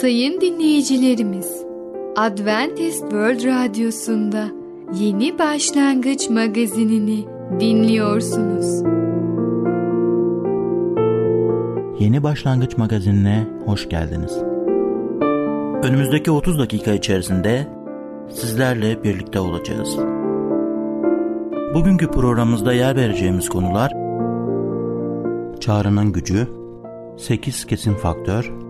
Sayın dinleyicilerimiz, Adventist World Radyosu'nda Yeni Başlangıç magazinini dinliyorsunuz. Yeni Başlangıç magazinine hoş geldiniz. Önümüzdeki 30 dakika içerisinde sizlerle birlikte olacağız. Bugünkü programımızda yer vereceğimiz konular Çağrının gücü, 8 kesin faktör,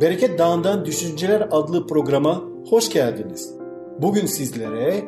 Bereket Dağı'ndan Düşünceler adlı programa hoş geldiniz. Bugün sizlere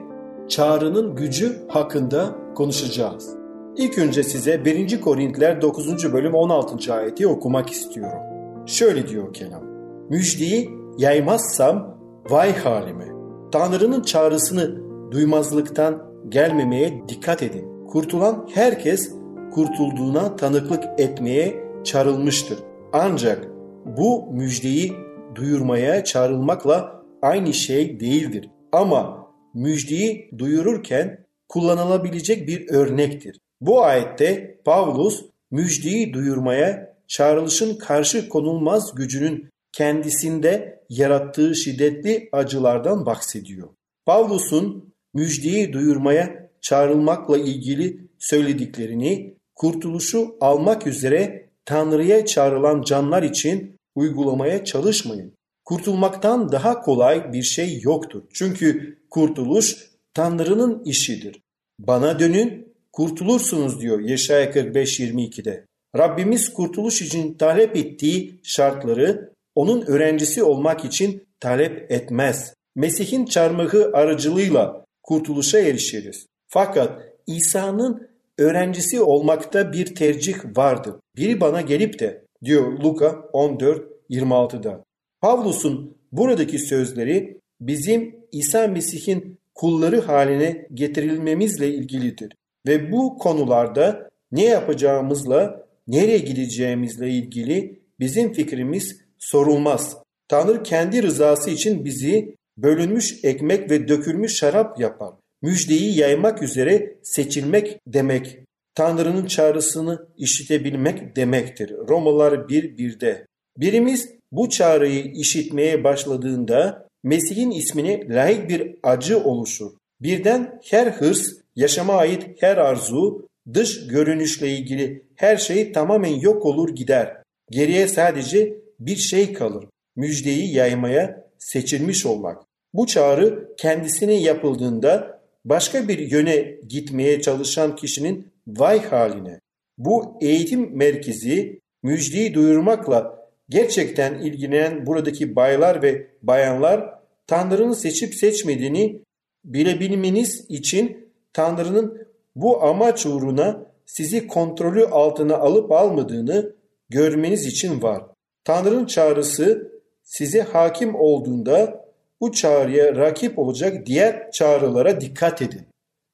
çağrının gücü hakkında konuşacağız. İlk önce size 1. Korintiler 9. bölüm 16. ayeti okumak istiyorum. Şöyle diyor kelam. Müjdeyi yaymazsam vay halime. Tanrı'nın çağrısını duymazlıktan gelmemeye dikkat edin. Kurtulan herkes kurtulduğuna tanıklık etmeye çağrılmıştır. Ancak bu müjdeyi duyurmaya çağrılmakla aynı şey değildir. Ama müjdeyi duyururken kullanılabilecek bir örnektir. Bu ayette Pavlus müjdeyi duyurmaya çağrılışın karşı konulmaz gücünün kendisinde yarattığı şiddetli acılardan bahsediyor. Pavlus'un müjdeyi duyurmaya çağrılmakla ilgili söylediklerini kurtuluşu almak üzere Tanrı'ya çağrılan canlar için uygulamaya çalışmayın. Kurtulmaktan daha kolay bir şey yoktur. Çünkü kurtuluş Tanrı'nın işidir. Bana dönün, kurtulursunuz diyor Yeşaya 45-22'de. Rabbimiz kurtuluş için talep ettiği şartları onun öğrencisi olmak için talep etmez. Mesih'in çarmıhı aracılığıyla kurtuluşa erişiriz. Fakat İsa'nın öğrencisi olmakta bir tercih vardır. Biri bana gelip de diyor Luka 14-26'da. Pavlus'un buradaki sözleri bizim İsa Mesih'in kulları haline getirilmemizle ilgilidir. Ve bu konularda ne yapacağımızla, nereye gideceğimizle ilgili bizim fikrimiz sorulmaz. Tanrı kendi rızası için bizi bölünmüş ekmek ve dökülmüş şarap yapar. Müjdeyi yaymak üzere seçilmek demek. Tanrı'nın çağrısını işitebilmek demektir. Romalar 1.1'de. Birimiz bu çağrıyı işitmeye başladığında Mesih'in ismine layık bir acı oluşur. Birden her hırs, yaşama ait her arzu, dış görünüşle ilgili her şey tamamen yok olur gider. Geriye sadece bir şey kalır. Müjdeyi yaymaya seçilmiş olmak. Bu çağrı kendisine yapıldığında başka bir yöne gitmeye çalışan kişinin vay haline. Bu eğitim merkezi müjdeyi duyurmakla gerçekten ilgilenen buradaki baylar ve bayanlar Tanrı'nın seçip seçmediğini bilebilmeniz için Tanrı'nın bu amaç uğruna sizi kontrolü altına alıp almadığını görmeniz için var. Tanrı'nın çağrısı size hakim olduğunda bu çağrıya rakip olacak diğer çağrılara dikkat edin.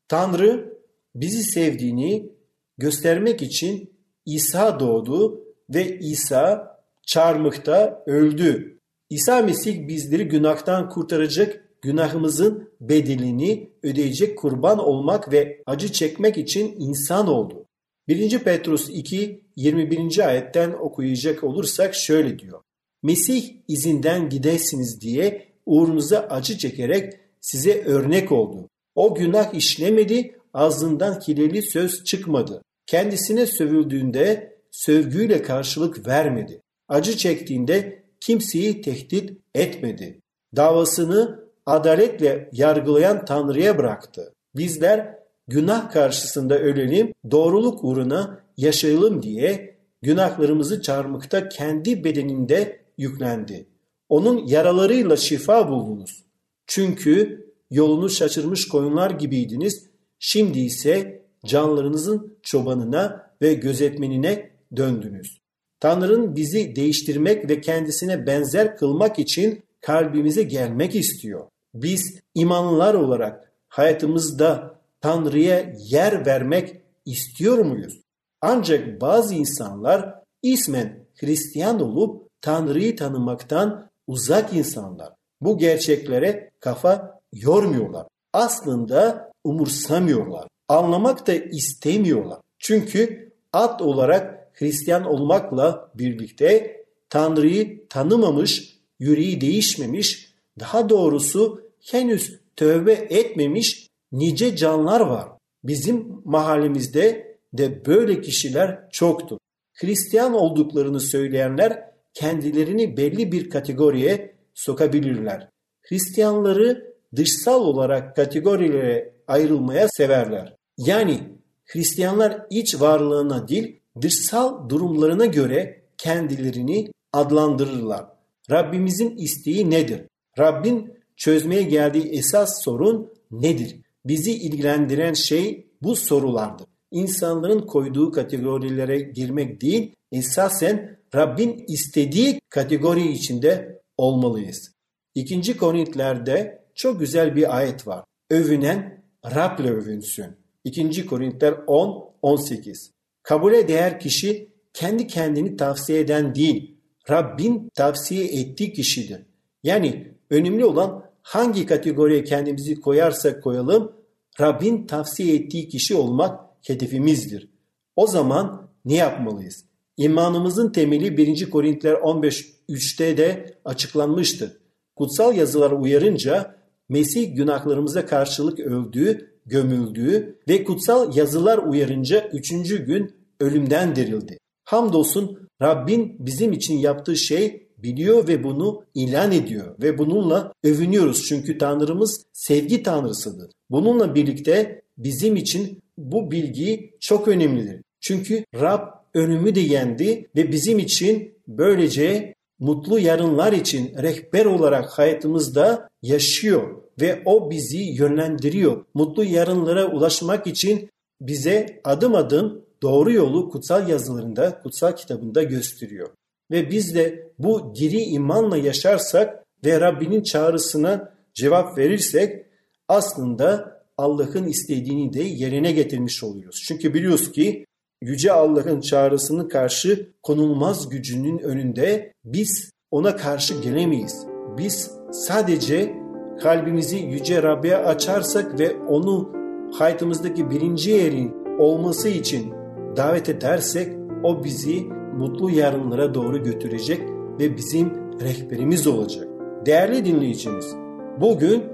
Tanrı bizi sevdiğini göstermek için İsa doğdu ve İsa çarmıhta öldü. İsa Mesih bizleri günahtan kurtaracak, günahımızın bedelini ödeyecek kurban olmak ve acı çekmek için insan oldu. 1. Petrus 2 21. ayetten okuyacak olursak şöyle diyor. Mesih izinden gidesiniz diye uğrunuza acı çekerek size örnek oldu. O günah işlemedi, ağzından kireli söz çıkmadı. Kendisine sövüldüğünde sövgüyle karşılık vermedi. Acı çektiğinde kimseyi tehdit etmedi. Davasını adaletle yargılayan Tanrı'ya bıraktı. Bizler günah karşısında ölelim, doğruluk uğruna yaşayalım diye günahlarımızı çarmıkta kendi bedeninde yüklendi. Onun yaralarıyla şifa buldunuz. Çünkü yolunu şaşırmış koyunlar gibiydiniz. Şimdi ise canlarınızın çobanına ve gözetmenine döndünüz. Tanrı'nın bizi değiştirmek ve kendisine benzer kılmak için kalbimize gelmek istiyor. Biz imanlılar olarak hayatımızda Tanrı'ya yer vermek istiyor muyuz? Ancak bazı insanlar ismen Hristiyan olup Tanrı'yı tanımaktan uzak insanlar. Bu gerçeklere kafa yormuyorlar. Aslında umursamıyorlar. Anlamak da istemiyorlar. Çünkü at olarak Hristiyan olmakla birlikte Tanrı'yı tanımamış, yüreği değişmemiş, daha doğrusu henüz tövbe etmemiş nice canlar var. Bizim mahallemizde de böyle kişiler çoktur. Hristiyan olduklarını söyleyenler kendilerini belli bir kategoriye sokabilirler. Hristiyanları dışsal olarak kategorilere ayrılmaya severler. Yani Hristiyanlar iç varlığına değil dışsal durumlarına göre kendilerini adlandırırlar. Rabbimizin isteği nedir? Rabbin çözmeye geldiği esas sorun nedir? Bizi ilgilendiren şey bu sorulardır. İnsanların koyduğu kategorilere girmek değil, esasen Rabbin istediği kategori içinde olmalıyız. İkinci Korintlerde çok güzel bir ayet var. Övünen Rab'le övünsün. 2. Korintler 10 18. Kabule değer kişi kendi kendini tavsiye eden değil, Rabbin tavsiye ettiği kişidir. Yani önemli olan hangi kategoriye kendimizi koyarsak koyalım, Rabbin tavsiye ettiği kişi olmak hedefimizdir. O zaman ne yapmalıyız? İmanımızın temeli 1. Korintiler 15.3'te de açıklanmıştır. Kutsal yazılar uyarınca Mesih günahlarımıza karşılık öldüğü, gömüldüğü ve kutsal yazılar uyarınca üçüncü gün ölümden dirildi. Hamdolsun Rabbin bizim için yaptığı şey biliyor ve bunu ilan ediyor ve bununla övünüyoruz çünkü Tanrımız sevgi Tanrısıdır. Bununla birlikte bizim için bu bilgi çok önemlidir. Çünkü Rab ölümü de yendi ve bizim için böylece mutlu yarınlar için rehber olarak hayatımızda yaşıyor ve o bizi yönlendiriyor. Mutlu yarınlara ulaşmak için bize adım adım doğru yolu kutsal yazılarında, kutsal kitabında gösteriyor. Ve biz de bu diri imanla yaşarsak ve Rabbinin çağrısına cevap verirsek aslında Allah'ın istediğini de yerine getirmiş oluyoruz. Çünkü biliyoruz ki Yüce Allah'ın çağrısının karşı konulmaz gücünün önünde biz ona karşı gelemeyiz. Biz sadece kalbimizi Yüce Rab'be açarsak ve onu hayatımızdaki birinci yerin olması için davet edersek o bizi mutlu yarınlara doğru götürecek ve bizim rehberimiz olacak. Değerli dinleyicimiz, bugün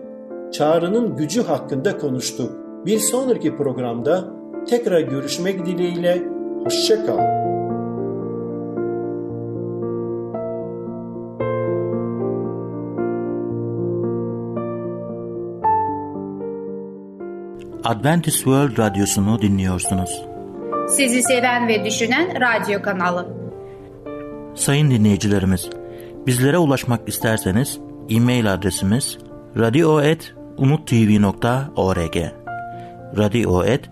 çağrının gücü hakkında konuştuk. Bir sonraki programda tekrar görüşmek dileğiyle hoşçakalın. Adventist World Radyosu'nu dinliyorsunuz. Sizi seven ve düşünen radyo kanalı. Sayın dinleyicilerimiz, bizlere ulaşmak isterseniz e-mail adresimiz radio.umutv.org radio.umutv.org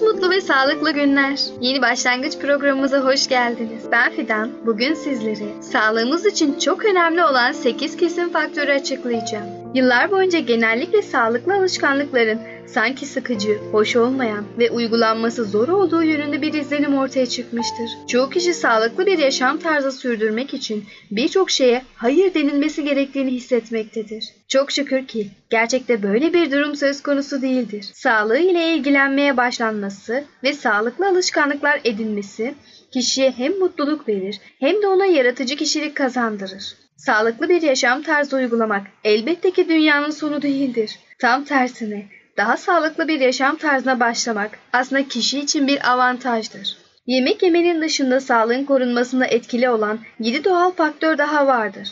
Musmutlu ve sağlıklı günler. Yeni başlangıç programımıza hoş geldiniz. Ben Fidan. Bugün sizlere sağlığımız için çok önemli olan 8 kesim faktörü açıklayacağım. Yıllar boyunca genellikle sağlıklı alışkanlıkların sanki sıkıcı, hoş olmayan ve uygulanması zor olduğu yönünde bir izlenim ortaya çıkmıştır. Çoğu kişi sağlıklı bir yaşam tarzı sürdürmek için birçok şeye hayır denilmesi gerektiğini hissetmektedir. Çok şükür ki gerçekte böyle bir durum söz konusu değildir. Sağlığı ile ilgilenmeye başlanması ve sağlıklı alışkanlıklar edinmesi kişiye hem mutluluk verir hem de ona yaratıcı kişilik kazandırır. Sağlıklı bir yaşam tarzı uygulamak elbette ki dünyanın sonu değildir. Tam tersine daha sağlıklı bir yaşam tarzına başlamak aslında kişi için bir avantajdır. Yemek yemenin dışında sağlığın korunmasında etkili olan 7 doğal faktör daha vardır.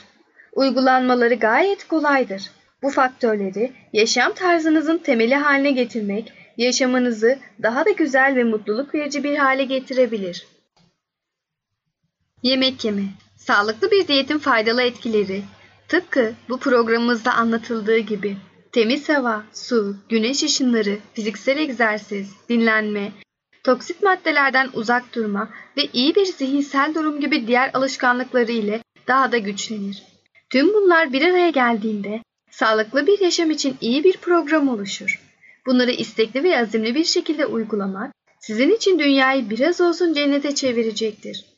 Uygulanmaları gayet kolaydır. Bu faktörleri yaşam tarzınızın temeli haline getirmek, yaşamınızı daha da güzel ve mutluluk verici bir hale getirebilir. Yemek yeme Sağlıklı bir diyetin faydalı etkileri tıpkı bu programımızda anlatıldığı gibi temiz hava, su, güneş ışınları, fiziksel egzersiz, dinlenme, toksit maddelerden uzak durma ve iyi bir zihinsel durum gibi diğer alışkanlıkları ile daha da güçlenir. Tüm bunlar bir araya geldiğinde sağlıklı bir yaşam için iyi bir program oluşur. Bunları istekli ve azimli bir şekilde uygulamak sizin için dünyayı biraz olsun cennete çevirecektir.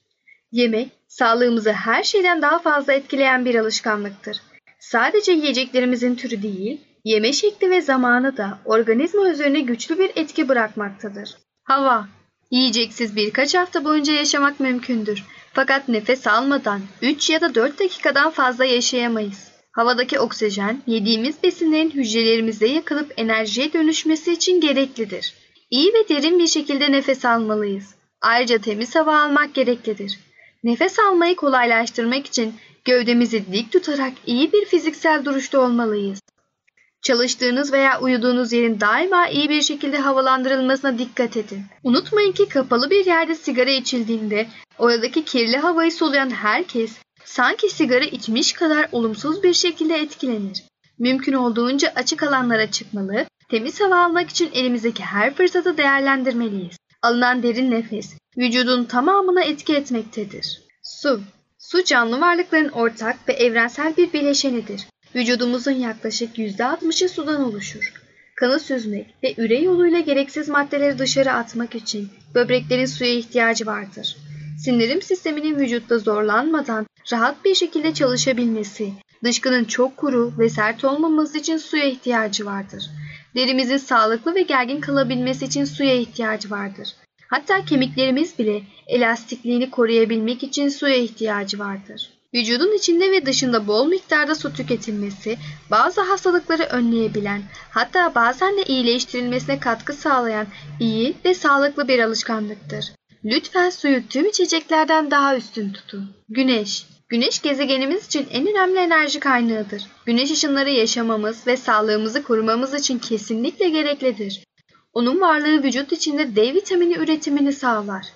Yemek, sağlığımızı her şeyden daha fazla etkileyen bir alışkanlıktır. Sadece yiyeceklerimizin türü değil, yeme şekli ve zamanı da organizma üzerine güçlü bir etki bırakmaktadır. Hava Yiyeceksiz birkaç hafta boyunca yaşamak mümkündür. Fakat nefes almadan 3 ya da 4 dakikadan fazla yaşayamayız. Havadaki oksijen yediğimiz besinlerin hücrelerimizde yakılıp enerjiye dönüşmesi için gereklidir. İyi ve derin bir şekilde nefes almalıyız. Ayrıca temiz hava almak gereklidir. Nefes almayı kolaylaştırmak için gövdemizi dik tutarak iyi bir fiziksel duruşta olmalıyız. Çalıştığınız veya uyuduğunuz yerin daima iyi bir şekilde havalandırılmasına dikkat edin. Unutmayın ki kapalı bir yerde sigara içildiğinde oradaki kirli havayı soluyan herkes sanki sigara içmiş kadar olumsuz bir şekilde etkilenir. Mümkün olduğunca açık alanlara çıkmalı, temiz hava almak için elimizdeki her fırsatı değerlendirmeliyiz. Alınan derin nefes vücudun tamamına etki etmektedir. Su Su canlı varlıkların ortak ve evrensel bir bileşenidir. Vücudumuzun yaklaşık %60'ı sudan oluşur. Kanı süzmek ve üre yoluyla gereksiz maddeleri dışarı atmak için böbreklerin suya ihtiyacı vardır. Sindirim sisteminin vücutta zorlanmadan rahat bir şekilde çalışabilmesi, dışkının çok kuru ve sert olmaması için suya ihtiyacı vardır. Derimizin sağlıklı ve gergin kalabilmesi için suya ihtiyacı vardır. Hatta kemiklerimiz bile elastikliğini koruyabilmek için suya ihtiyacı vardır. Vücudun içinde ve dışında bol miktarda su tüketilmesi bazı hastalıkları önleyebilen hatta bazen de iyileştirilmesine katkı sağlayan iyi ve sağlıklı bir alışkanlıktır. Lütfen suyu tüm içeceklerden daha üstün tutun. Güneş Güneş gezegenimiz için en önemli enerji kaynağıdır. Güneş ışınları yaşamamız ve sağlığımızı korumamız için kesinlikle gereklidir. Onun varlığı vücut içinde D vitamini üretimini sağlar.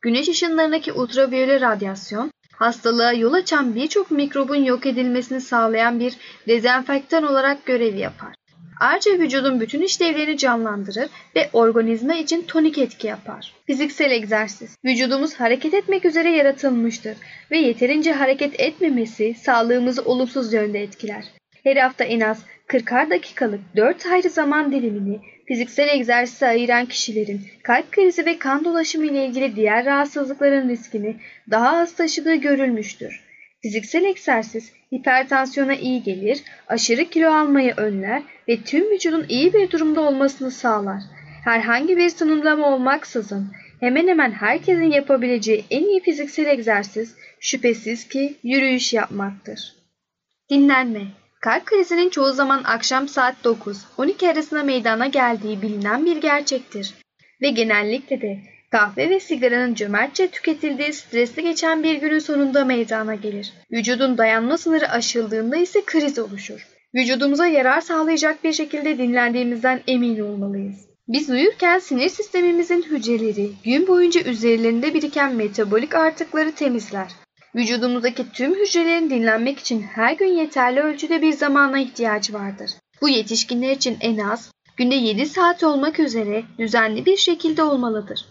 Güneş ışınlarındaki ultraviyole radyasyon, hastalığa yol açan birçok mikrobun yok edilmesini sağlayan bir dezenfektan olarak görev yapar. Ayrıca vücudun bütün işlevlerini canlandırır ve organizma için tonik etki yapar. Fiziksel egzersiz. Vücudumuz hareket etmek üzere yaratılmıştır ve yeterince hareket etmemesi sağlığımızı olumsuz yönde etkiler. Her hafta en az 40'ar dakikalık 4 ayrı zaman dilimini fiziksel egzersize ayıran kişilerin kalp krizi ve kan dolaşımı ile ilgili diğer rahatsızlıkların riskini daha az taşıdığı görülmüştür. Fiziksel egzersiz hipertansiyona iyi gelir, aşırı kilo almayı önler ve tüm vücudun iyi bir durumda olmasını sağlar. Herhangi bir sınırlama olmaksızın hemen hemen herkesin yapabileceği en iyi fiziksel egzersiz şüphesiz ki yürüyüş yapmaktır. Dinlenme Kalp krizinin çoğu zaman akşam saat 9-12 arasında meydana geldiği bilinen bir gerçektir. Ve genellikle de kahve ve sigaranın cömertçe tüketildiği stresli geçen bir günün sonunda meydana gelir. Vücudun dayanma sınırı aşıldığında ise kriz oluşur. Vücudumuza yarar sağlayacak bir şekilde dinlendiğimizden emin olmalıyız. Biz uyurken sinir sistemimizin hücreleri gün boyunca üzerlerinde biriken metabolik artıkları temizler. Vücudumuzdaki tüm hücrelerin dinlenmek için her gün yeterli ölçüde bir zamana ihtiyacı vardır. Bu yetişkinler için en az günde 7 saat olmak üzere düzenli bir şekilde olmalıdır.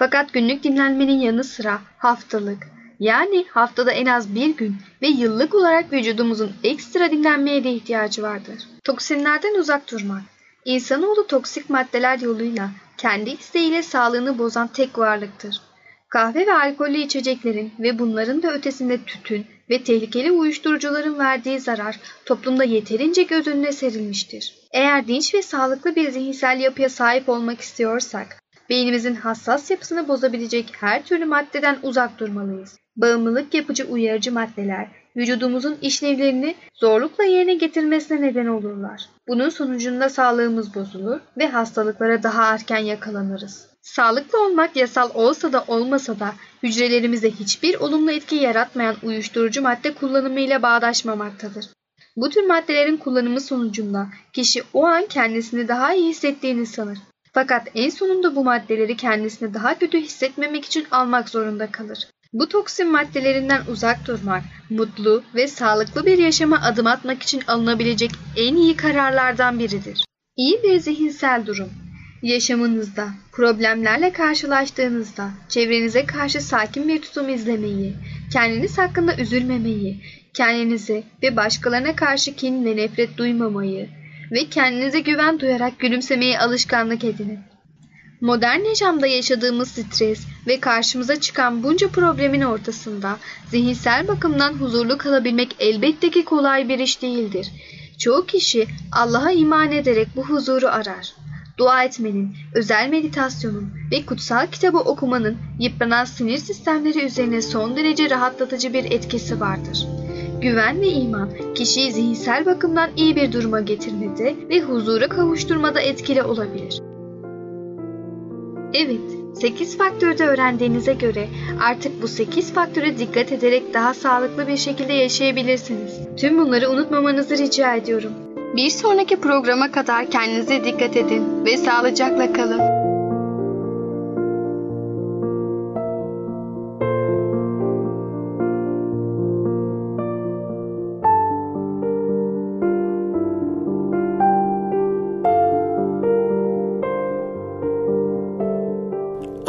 Fakat günlük dinlenmenin yanı sıra haftalık yani haftada en az bir gün ve yıllık olarak vücudumuzun ekstra dinlenmeye de ihtiyacı vardır. Toksinlerden uzak durmak İnsanoğlu toksik maddeler yoluyla kendi isteğiyle sağlığını bozan tek varlıktır. Kahve ve alkollü içeceklerin ve bunların da ötesinde tütün ve tehlikeli uyuşturucuların verdiği zarar toplumda yeterince göz önüne serilmiştir. Eğer dinç ve sağlıklı bir zihinsel yapıya sahip olmak istiyorsak, beynimizin hassas yapısını bozabilecek her türlü maddeden uzak durmalıyız. Bağımlılık yapıcı uyarıcı maddeler, vücudumuzun işlevlerini zorlukla yerine getirmesine neden olurlar. Bunun sonucunda sağlığımız bozulur ve hastalıklara daha erken yakalanırız. Sağlıklı olmak yasal olsa da olmasa da hücrelerimize hiçbir olumlu etki yaratmayan uyuşturucu madde kullanımıyla bağdaşmamaktadır. Bu tür maddelerin kullanımı sonucunda kişi o an kendisini daha iyi hissettiğini sanır. Fakat en sonunda bu maddeleri kendisini daha kötü hissetmemek için almak zorunda kalır. Bu toksin maddelerinden uzak durmak, mutlu ve sağlıklı bir yaşama adım atmak için alınabilecek en iyi kararlardan biridir. İyi bir zihinsel durum. Yaşamınızda, problemlerle karşılaştığınızda çevrenize karşı sakin bir tutum izlemeyi, kendiniz hakkında üzülmemeyi, kendinize ve başkalarına karşı kin ve nefret duymamayı ve kendinize güven duyarak gülümsemeyi alışkanlık edinin. Modern yaşamda yaşadığımız stres ve karşımıza çıkan bunca problemin ortasında zihinsel bakımdan huzurlu kalabilmek elbette ki kolay bir iş değildir. Çoğu kişi Allah'a iman ederek bu huzuru arar. Dua etmenin, özel meditasyonun ve kutsal kitabı okumanın yıpranan sinir sistemleri üzerine son derece rahatlatıcı bir etkisi vardır. Güven ve iman kişiyi zihinsel bakımdan iyi bir duruma getirmede ve huzura kavuşturmada etkili olabilir. Evet, 8 faktörde öğrendiğinize göre artık bu 8 faktöre dikkat ederek daha sağlıklı bir şekilde yaşayabilirsiniz. Tüm bunları unutmamanızı rica ediyorum. Bir sonraki programa kadar kendinize dikkat edin ve sağlıcakla kalın.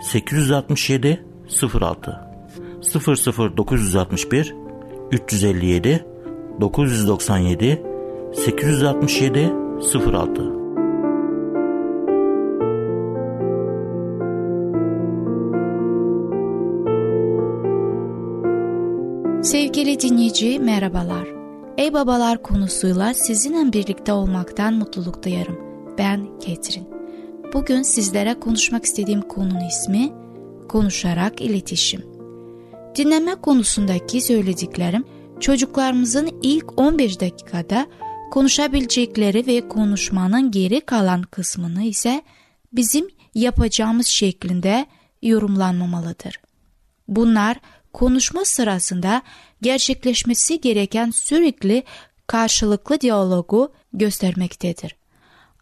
867 06 00 961 357 997 867 06 Sevgili dinleyici merhabalar. Ey babalar konusuyla sizinle birlikte olmaktan mutluluk duyarım. Ben Ketrin. Bugün sizlere konuşmak istediğim konunun ismi konuşarak iletişim. Dinleme konusundaki söylediklerim çocuklarımızın ilk 11 dakikada konuşabilecekleri ve konuşmanın geri kalan kısmını ise bizim yapacağımız şeklinde yorumlanmamalıdır. Bunlar konuşma sırasında gerçekleşmesi gereken sürekli karşılıklı diyalogu göstermektedir.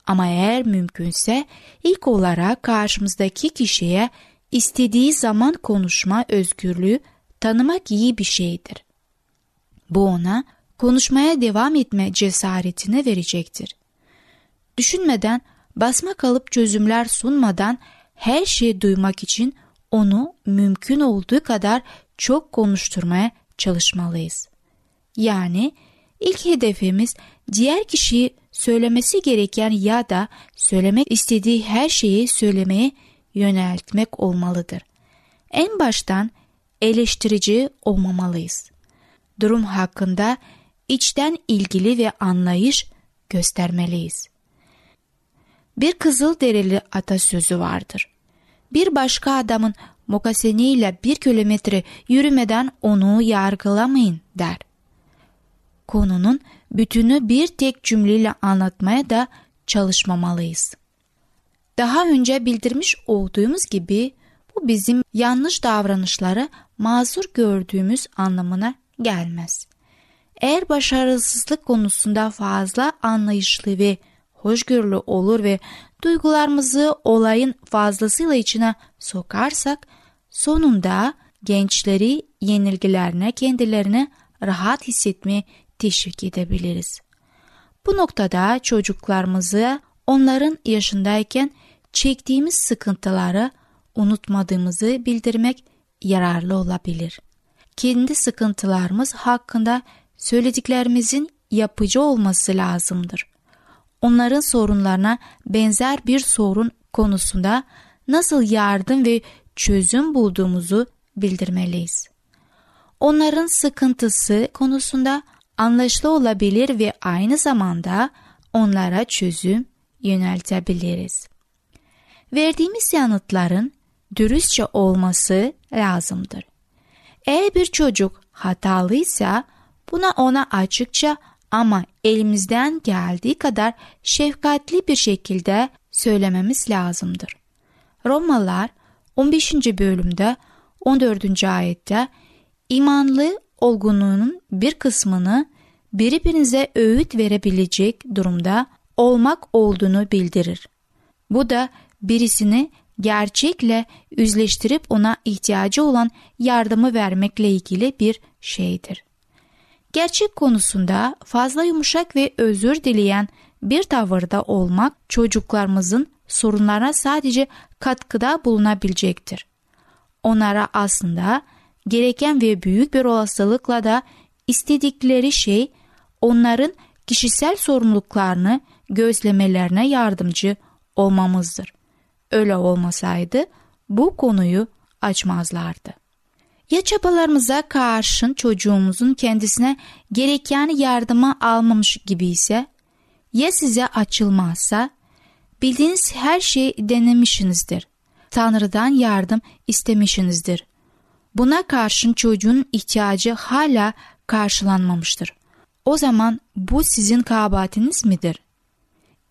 Ama eğer mümkünse ilk olarak karşımızdaki kişiye istediği zaman konuşma özgürlüğü tanımak iyi bir şeydir. Bu ona konuşmaya devam etme cesaretini verecektir. Düşünmeden, basma kalıp çözümler sunmadan her şeyi duymak için onu mümkün olduğu kadar çok konuşturmaya çalışmalıyız. Yani ilk hedefimiz diğer kişiyi söylemesi gereken ya da söylemek istediği her şeyi söylemeye yöneltmek olmalıdır. En baştan eleştirici olmamalıyız. Durum hakkında içten ilgili ve anlayış göstermeliyiz. Bir kızıl derili atasözü vardır. Bir başka adamın mokaseniyle bir kilometre yürümeden onu yargılamayın der. Konunun bütünü bir tek cümleyle anlatmaya da çalışmamalıyız. Daha önce bildirmiş olduğumuz gibi bu bizim yanlış davranışları mazur gördüğümüz anlamına gelmez. Eğer başarısızlık konusunda fazla anlayışlı ve hoşgörülü olur ve duygularımızı olayın fazlasıyla içine sokarsak sonunda gençleri yenilgilerine kendilerini rahat hissetmeye teşvik edebiliriz. Bu noktada çocuklarımızı onların yaşındayken çektiğimiz sıkıntıları unutmadığımızı bildirmek yararlı olabilir. Kendi sıkıntılarımız hakkında söylediklerimizin yapıcı olması lazımdır. Onların sorunlarına benzer bir sorun konusunda nasıl yardım ve çözüm bulduğumuzu bildirmeliyiz. Onların sıkıntısı konusunda anlaşılı olabilir ve aynı zamanda onlara çözüm yöneltebiliriz. Verdiğimiz yanıtların dürüstçe olması lazımdır. Eğer bir çocuk hatalıysa buna ona açıkça ama elimizden geldiği kadar şefkatli bir şekilde söylememiz lazımdır. Romalılar 15. bölümde 14. ayette imanlı olgunluğunun bir kısmını birbirinize öğüt verebilecek durumda olmak olduğunu bildirir. Bu da birisini gerçekle yüzleştirip ona ihtiyacı olan yardımı vermekle ilgili bir şeydir. Gerçek konusunda fazla yumuşak ve özür dileyen bir tavırda olmak çocuklarımızın sorunlarına sadece katkıda bulunabilecektir. Onlara aslında gereken ve büyük bir olasılıkla da istedikleri şey onların kişisel sorumluluklarını gözlemelerine yardımcı olmamızdır. Öyle olmasaydı bu konuyu açmazlardı. Ya çabalarımıza karşın çocuğumuzun kendisine gereken yardımı almamış gibi ise ya size açılmazsa bildiğiniz her şeyi denemişsinizdir. Tanrı'dan yardım istemişsinizdir. Buna karşın çocuğun ihtiyacı hala karşılanmamıştır. O zaman bu sizin kabahatiniz midir?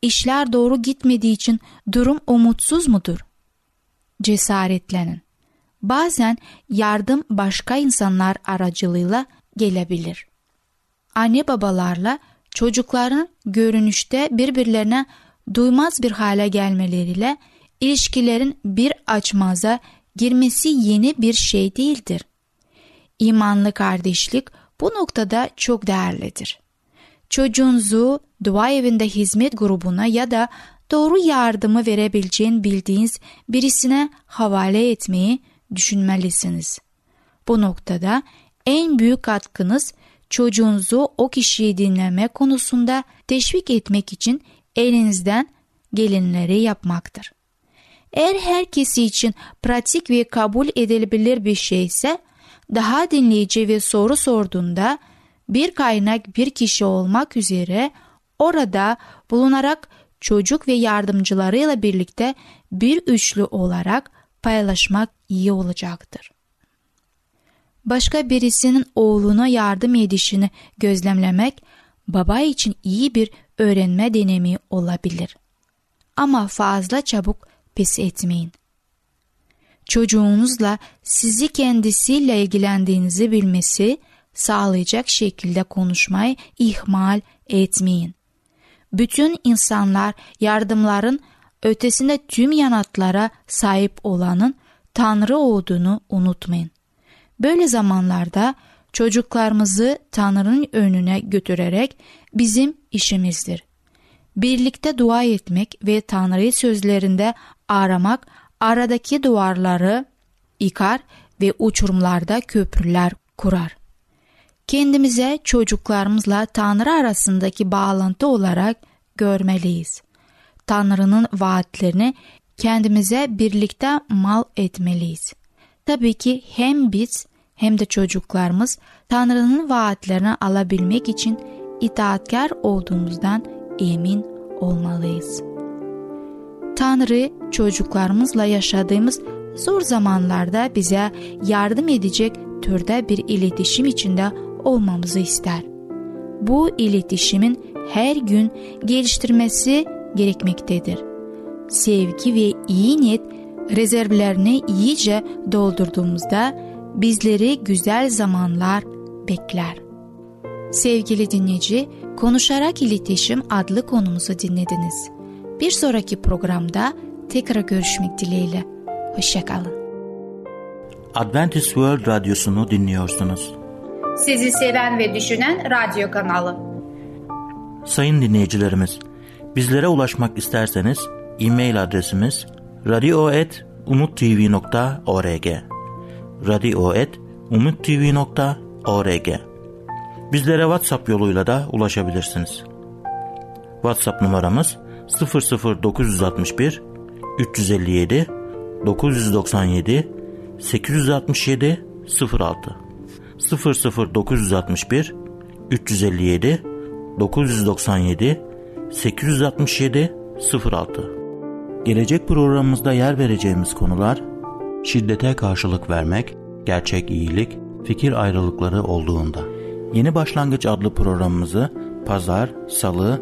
İşler doğru gitmediği için durum umutsuz mudur? Cesaretlenin. Bazen yardım başka insanlar aracılığıyla gelebilir. Anne babalarla çocukların görünüşte birbirlerine duymaz bir hale gelmeleriyle ilişkilerin bir açmaza girmesi yeni bir şey değildir. İmanlı kardeşlik bu noktada çok değerlidir. Çocuğunuzu dua evinde hizmet grubuna ya da doğru yardımı verebileceğin bildiğiniz birisine havale etmeyi düşünmelisiniz. Bu noktada en büyük katkınız çocuğunuzu o kişiyi dinleme konusunda teşvik etmek için elinizden gelinleri yapmaktır. Eğer herkesi için pratik ve kabul edilebilir bir şeyse daha dinleyici ve soru sorduğunda bir kaynak bir kişi olmak üzere orada bulunarak çocuk ve yardımcılarıyla birlikte bir üçlü olarak paylaşmak iyi olacaktır. Başka birisinin oğluna yardım edişini gözlemlemek baba için iyi bir öğrenme deneyimi olabilir. Ama fazla çabuk pes etmeyin. Çocuğunuzla sizi kendisiyle ilgilendiğinizi bilmesi sağlayacak şekilde konuşmayı ihmal etmeyin. Bütün insanlar yardımların ötesinde tüm yanıtlara sahip olanın Tanrı olduğunu unutmayın. Böyle zamanlarda çocuklarımızı Tanrı'nın önüne götürerek bizim işimizdir. Birlikte dua etmek ve Tanrı'yı sözlerinde aramak aradaki duvarları yıkar ve uçurumlarda köprüler kurar. Kendimize çocuklarımızla Tanrı arasındaki bağlantı olarak görmeliyiz. Tanrı'nın vaatlerini kendimize birlikte mal etmeliyiz. Tabii ki hem biz hem de çocuklarımız Tanrı'nın vaatlerini alabilmek için itaatkar olduğumuzdan emin olmalıyız. Tanrı çocuklarımızla yaşadığımız zor zamanlarda bize yardım edecek türde bir iletişim içinde olmamızı ister. Bu iletişimin her gün geliştirmesi gerekmektedir. Sevgi ve iyi niyet rezervlerini iyice doldurduğumuzda bizleri güzel zamanlar bekler. Sevgili dinleyici, Konuşarak İletişim adlı konumuzu dinlediniz. Bir sonraki programda tekrar görüşmek dileğiyle. Hoşçakalın. Adventist World Radyosu'nu dinliyorsunuz. Sizi seven ve düşünen radyo kanalı. Sayın dinleyicilerimiz, bizlere ulaşmak isterseniz e-mail adresimiz radio.umutv.org radio.umutv.org Bizlere WhatsApp yoluyla da ulaşabilirsiniz. WhatsApp numaramız 00961 357 997 867 06 00961 357 997 867 06 Gelecek programımızda yer vereceğimiz konular şiddete karşılık vermek, gerçek iyilik, fikir ayrılıkları olduğunda. Yeni Başlangıç adlı programımızı pazar, salı